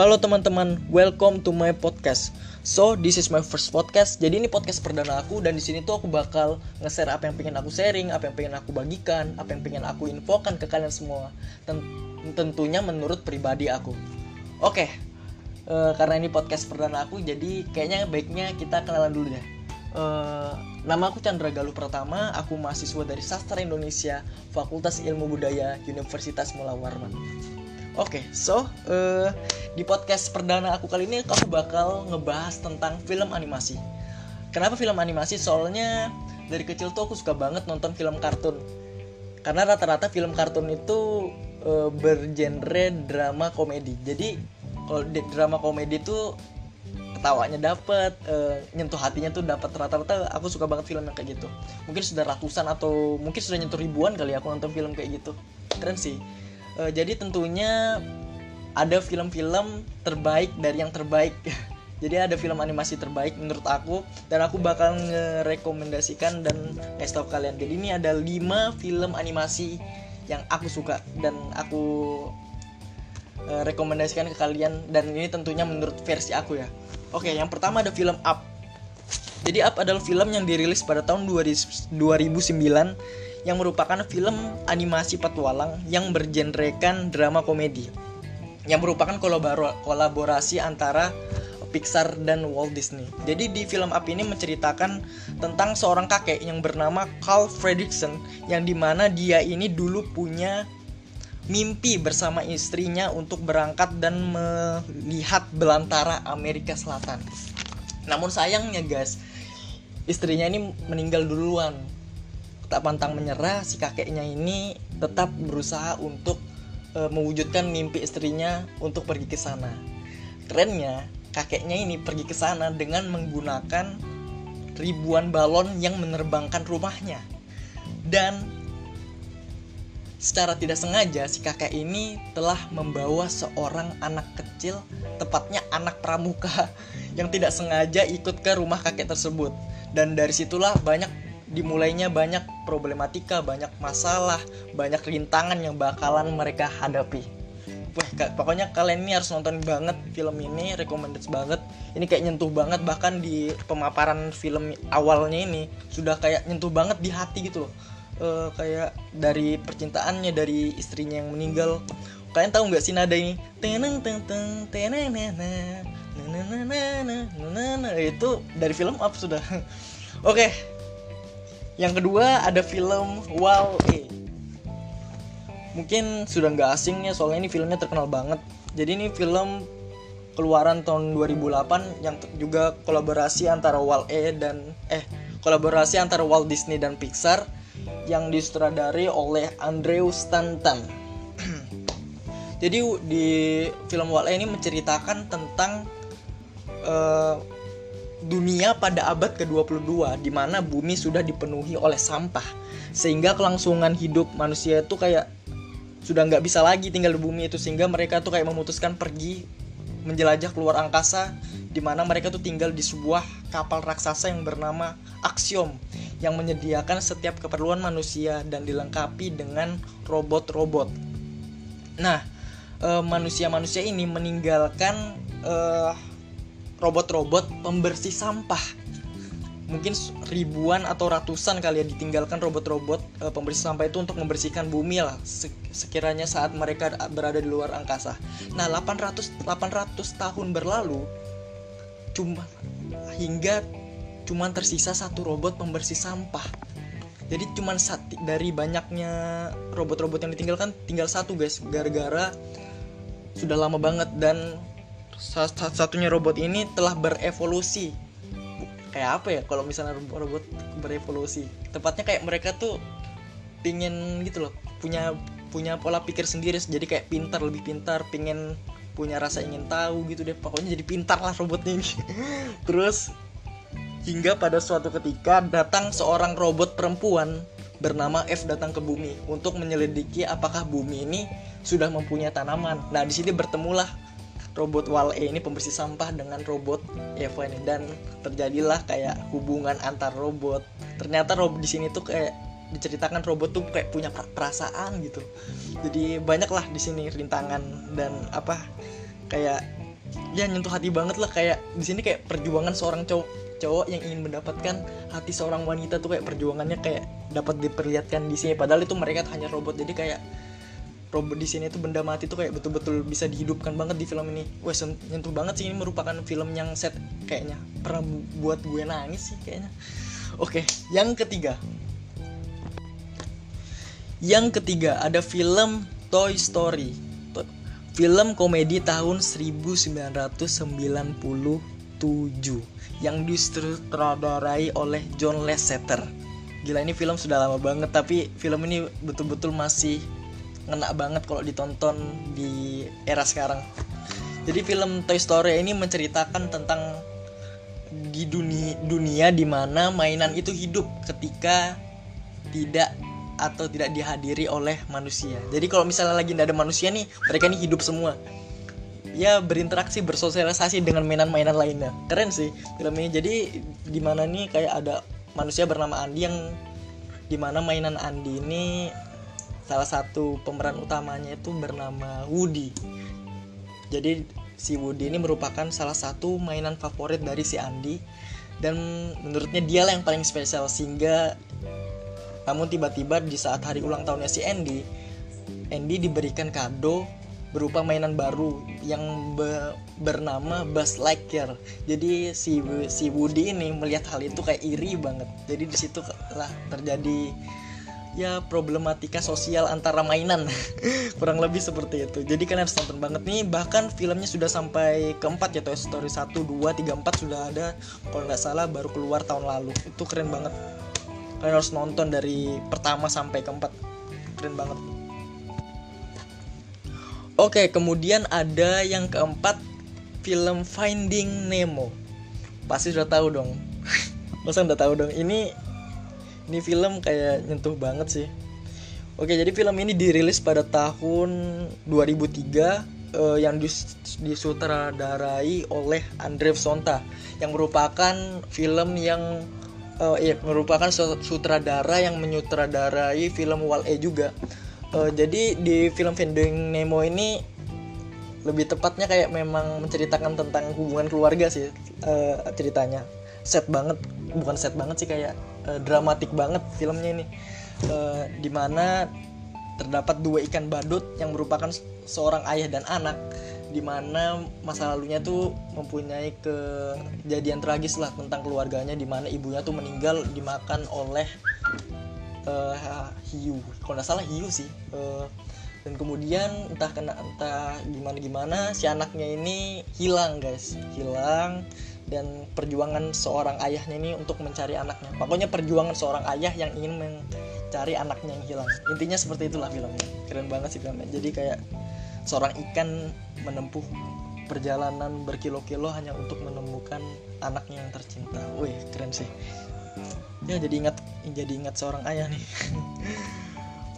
Halo teman-teman, welcome to my podcast. So, this is my first podcast. Jadi ini podcast perdana aku dan di sini tuh aku bakal nge-share apa yang pengen aku sharing, apa yang pengen aku bagikan, apa yang pengen aku infokan ke kalian semua. Ten tentunya menurut pribadi aku. Oke. Uh, karena ini podcast perdana aku, jadi kayaknya baiknya kita kenalan dulu deh. Uh, nama aku Chandra Galuh Pratama, aku mahasiswa dari Sastra Indonesia, Fakultas Ilmu Budaya, Universitas Mula Warman. Oke, okay, so uh, di podcast perdana aku kali ini aku bakal ngebahas tentang film animasi. Kenapa film animasi? Soalnya dari kecil tuh aku suka banget nonton film kartun. Karena rata-rata film kartun itu uh, bergenre drama komedi. Jadi kalau drama komedi tuh ketawanya dapet, uh, nyentuh hatinya tuh dapat rata-rata. Aku suka banget film yang kayak gitu. Mungkin sudah ratusan atau mungkin sudah nyentuh ribuan kali ya aku nonton film kayak gitu. Keren sih uh, jadi tentunya ada film-film terbaik dari yang terbaik. Jadi ada film animasi terbaik menurut aku dan aku bakal ngerekomendasikan dan ngasih tau kalian. Jadi ini ada 5 film animasi yang aku suka dan aku uh, rekomendasikan ke kalian. Dan ini tentunya menurut versi aku ya. Oke yang pertama ada film Up jadi Up adalah film yang dirilis pada tahun 2009 yang merupakan film animasi petualang yang bergenrekan drama komedi yang merupakan kolaborasi antara Pixar dan Walt Disney. Jadi di film Up ini menceritakan tentang seorang kakek yang bernama Carl Fredrickson yang di mana dia ini dulu punya mimpi bersama istrinya untuk berangkat dan melihat belantara Amerika Selatan. Namun sayangnya guys, istrinya ini meninggal duluan tak pantang menyerah si kakeknya ini tetap berusaha untuk e, mewujudkan mimpi istrinya untuk pergi ke sana. Kerennya, kakeknya ini pergi ke sana dengan menggunakan ribuan balon yang menerbangkan rumahnya. Dan secara tidak sengaja si kakek ini telah membawa seorang anak kecil, tepatnya anak pramuka yang tidak sengaja ikut ke rumah kakek tersebut. Dan dari situlah banyak dimulainya banyak problematika, banyak masalah, banyak rintangan yang bakalan mereka hadapi. Wah, pokoknya kalian ini harus nonton banget film ini, recommended banget. Ini kayak nyentuh banget bahkan di pemaparan film awalnya ini sudah kayak nyentuh banget di hati gitu loh. Uh, kayak dari percintaannya dari istrinya yang meninggal. Kalian tahu nggak sih nada ini? Teneng teng teng teneng itu dari film up sudah. Oke, yang kedua ada film Wall E. Mungkin sudah nggak asing ya soalnya ini filmnya terkenal banget. Jadi ini film keluaran tahun 2008 yang juga kolaborasi antara Wall E dan eh kolaborasi antara Walt Disney dan Pixar yang disutradari oleh Andrew Stanton. Jadi di film Wall E ini menceritakan tentang uh, dunia pada abad ke-22 di mana bumi sudah dipenuhi oleh sampah sehingga kelangsungan hidup manusia itu kayak sudah nggak bisa lagi tinggal di bumi itu sehingga mereka tuh kayak memutuskan pergi menjelajah keluar angkasa di mana mereka tuh tinggal di sebuah kapal raksasa yang bernama Axiom yang menyediakan setiap keperluan manusia dan dilengkapi dengan robot-robot. Nah, eh, manusia-manusia ini meninggalkan uh, robot-robot pembersih sampah mungkin ribuan atau ratusan kali ya ditinggalkan robot-robot e, pembersih sampah itu untuk membersihkan bumi lah sekiranya saat mereka berada di luar angkasa. Nah, 800 800 tahun berlalu cuma hingga cuma tersisa satu robot pembersih sampah. Jadi cuma dari banyaknya robot-robot yang ditinggalkan tinggal satu guys gara-gara sudah lama banget dan satu-satunya robot ini telah berevolusi. Kayak apa ya kalau misalnya robot berevolusi? Tepatnya kayak mereka tuh pingin gitu loh punya punya pola pikir sendiri jadi kayak pintar lebih pintar pingin punya rasa ingin tahu gitu deh. Pokoknya jadi pintar lah robotnya ini. Terus hingga pada suatu ketika datang seorang robot perempuan bernama F datang ke bumi untuk menyelidiki apakah bumi ini sudah mempunyai tanaman. Nah, di sini bertemulah robot Wall-E ini pembersih sampah dengan robot Eva ini dan terjadilah kayak hubungan antar robot. Ternyata robot di sini tuh kayak diceritakan robot tuh kayak punya perasaan gitu. Jadi banyaklah di sini rintangan dan apa kayak ya nyentuh hati banget lah kayak di sini kayak perjuangan seorang cowok cowok yang ingin mendapatkan hati seorang wanita tuh kayak perjuangannya kayak dapat diperlihatkan di sini padahal itu mereka hanya robot jadi kayak robot di sini tuh benda mati tuh kayak betul-betul bisa dihidupkan banget di film ini. Wah nyentuh banget sih ini merupakan film yang set kayaknya pernah buat gue nangis sih kayaknya. Oke, yang ketiga. Yang ketiga ada film Toy Story. Film komedi tahun 1997 yang disutradarai oleh John Lasseter. Gila ini film sudah lama banget tapi film ini betul-betul masih ngena banget kalau ditonton di era sekarang. Jadi film Toy Story ini menceritakan tentang di dunia dunia di mana mainan itu hidup ketika tidak atau tidak dihadiri oleh manusia. Jadi kalau misalnya lagi tidak ada manusia nih, mereka ini hidup semua. Ya berinteraksi, bersosialisasi dengan mainan-mainan lainnya. Keren sih film ini. Jadi di mana nih kayak ada manusia bernama Andi yang di mana mainan Andi ini salah satu pemeran utamanya itu bernama Woody jadi si Woody ini merupakan salah satu mainan favorit dari si Andy dan menurutnya dia lah yang paling spesial sehingga namun tiba-tiba di saat hari ulang tahunnya si Andy Andy diberikan kado berupa mainan baru yang be bernama Buzz Lightyear. Jadi si si Woody ini melihat hal itu kayak iri banget. Jadi di situ lah terjadi ya problematika sosial antara mainan. Kurang lebih seperti itu. Jadi kalian harus nonton banget nih. Bahkan filmnya sudah sampai keempat ya Toy Story 1, 2, 3, 4 sudah ada. Kalau nggak salah baru keluar tahun lalu. Itu keren banget. Kalian harus nonton dari pertama sampai keempat. Keren banget. Oke kemudian ada yang keempat film Finding Nemo. Pasti sudah tahu dong. Masa udah tahu dong? Ini ini film kayak nyentuh banget sih oke jadi film ini dirilis pada tahun 2003 uh, yang dis disutradarai oleh Andrew Sonta yang merupakan film yang uh, iya, merupakan sutradara yang menyutradarai film Wall-E juga. Uh, jadi di film Finding Nemo ini lebih tepatnya kayak memang menceritakan tentang hubungan keluarga sih uh, ceritanya. Set banget, bukan set banget sih kayak uh, dramatik banget filmnya ini. Uh, di mana terdapat dua ikan badut yang merupakan seorang ayah dan anak di mana masa lalunya tuh mempunyai kejadian tragis lah tentang keluarganya di mana ibunya tuh meninggal dimakan oleh uh, hiu. Kalau nggak salah hiu sih uh, dan kemudian entah kena entah gimana gimana si anaknya ini hilang guys. Hilang dan perjuangan seorang ayahnya ini untuk mencari anaknya. Pokoknya perjuangan seorang ayah yang ingin mencari anaknya yang hilang. Intinya seperti itulah filmnya. Keren banget sih filmnya. Jadi kayak seorang ikan menempuh perjalanan berkilo-kilo hanya untuk menemukan anaknya yang tercinta. Wih keren sih. Ya jadi ingat jadi ingat seorang ayah nih.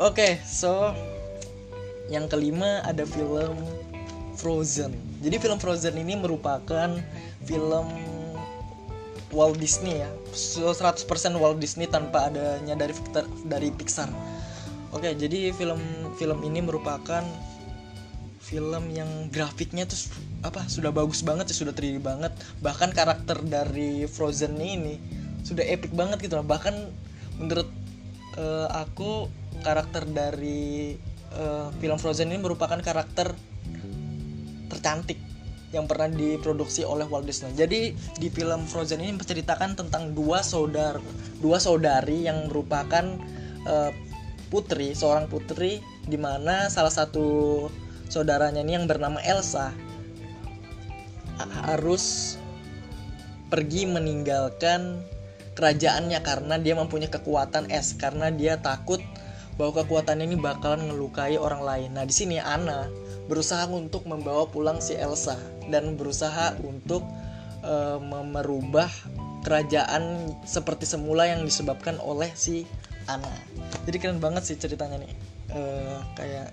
Oke okay, so yang kelima ada film Frozen. Jadi film Frozen ini merupakan film Walt Disney ya. 100% Walt Disney tanpa adanya dari dari Pixar. Oke jadi film film ini merupakan film yang grafiknya tuh apa sudah bagus banget ya sudah 3D banget. Bahkan karakter dari Frozen ini sudah epic banget gitu bahkan menurut uh, aku karakter dari uh, film Frozen ini merupakan karakter tercantik yang pernah diproduksi oleh Walt Disney. Jadi di film Frozen ini menceritakan tentang dua saudar dua saudari yang merupakan uh, putri, seorang putri di mana salah satu saudaranya ini yang bernama Elsa harus pergi meninggalkan kerajaannya karena dia mempunyai kekuatan es karena dia takut bahwa kekuatan ini bakalan ngelukai orang lain. Nah, di sini Anna berusaha untuk membawa pulang si Elsa dan berusaha untuk uh, merubah kerajaan seperti semula yang disebabkan oleh si Anna. Jadi keren banget sih ceritanya nih. Uh, kayak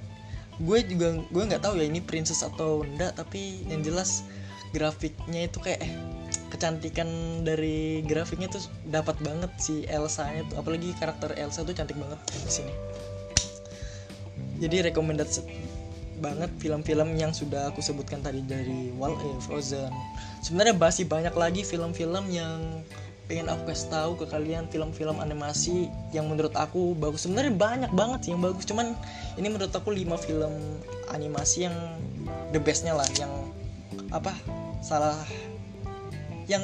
gue juga gue nggak tahu ya ini princess atau enggak tapi yang jelas grafiknya itu kayak eh, kecantikan dari grafiknya tuh dapat banget si Elsa nya tuh apalagi karakter Elsa tuh cantik banget di sini jadi rekomendasi banget film-film yang sudah aku sebutkan tadi dari Wall E, Frozen. Sebenarnya masih banyak lagi film-film yang pengen aku kasih tahu ke kalian film-film animasi yang menurut aku bagus. Sebenarnya banyak banget sih yang bagus cuman ini menurut aku 5 film animasi yang the bestnya lah yang apa salah yang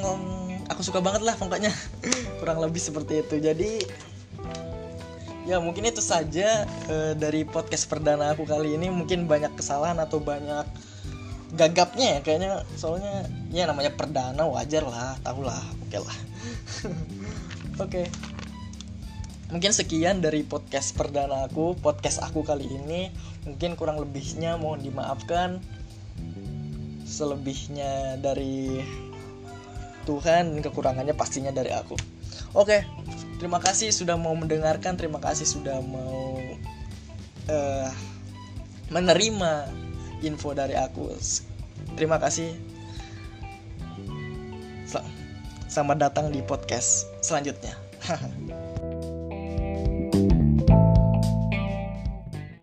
aku suka banget lah pokoknya. Kurang lebih seperti itu. Jadi ya mungkin itu saja uh, dari podcast perdana aku kali ini. Mungkin banyak kesalahan atau banyak gagapnya ya kayaknya. Soalnya ya namanya perdana wajar lah tahulah. Oke lah. Oke. Mungkin sekian dari podcast perdana aku podcast aku kali ini. Mungkin kurang lebihnya mohon dimaafkan. Selebihnya dari Tuhan kekurangannya pastinya dari aku. Oke. okay terima kasih sudah mau mendengarkan terima kasih sudah mau uh, menerima info dari aku. Terima kasih. Selamat datang di podcast selanjutnya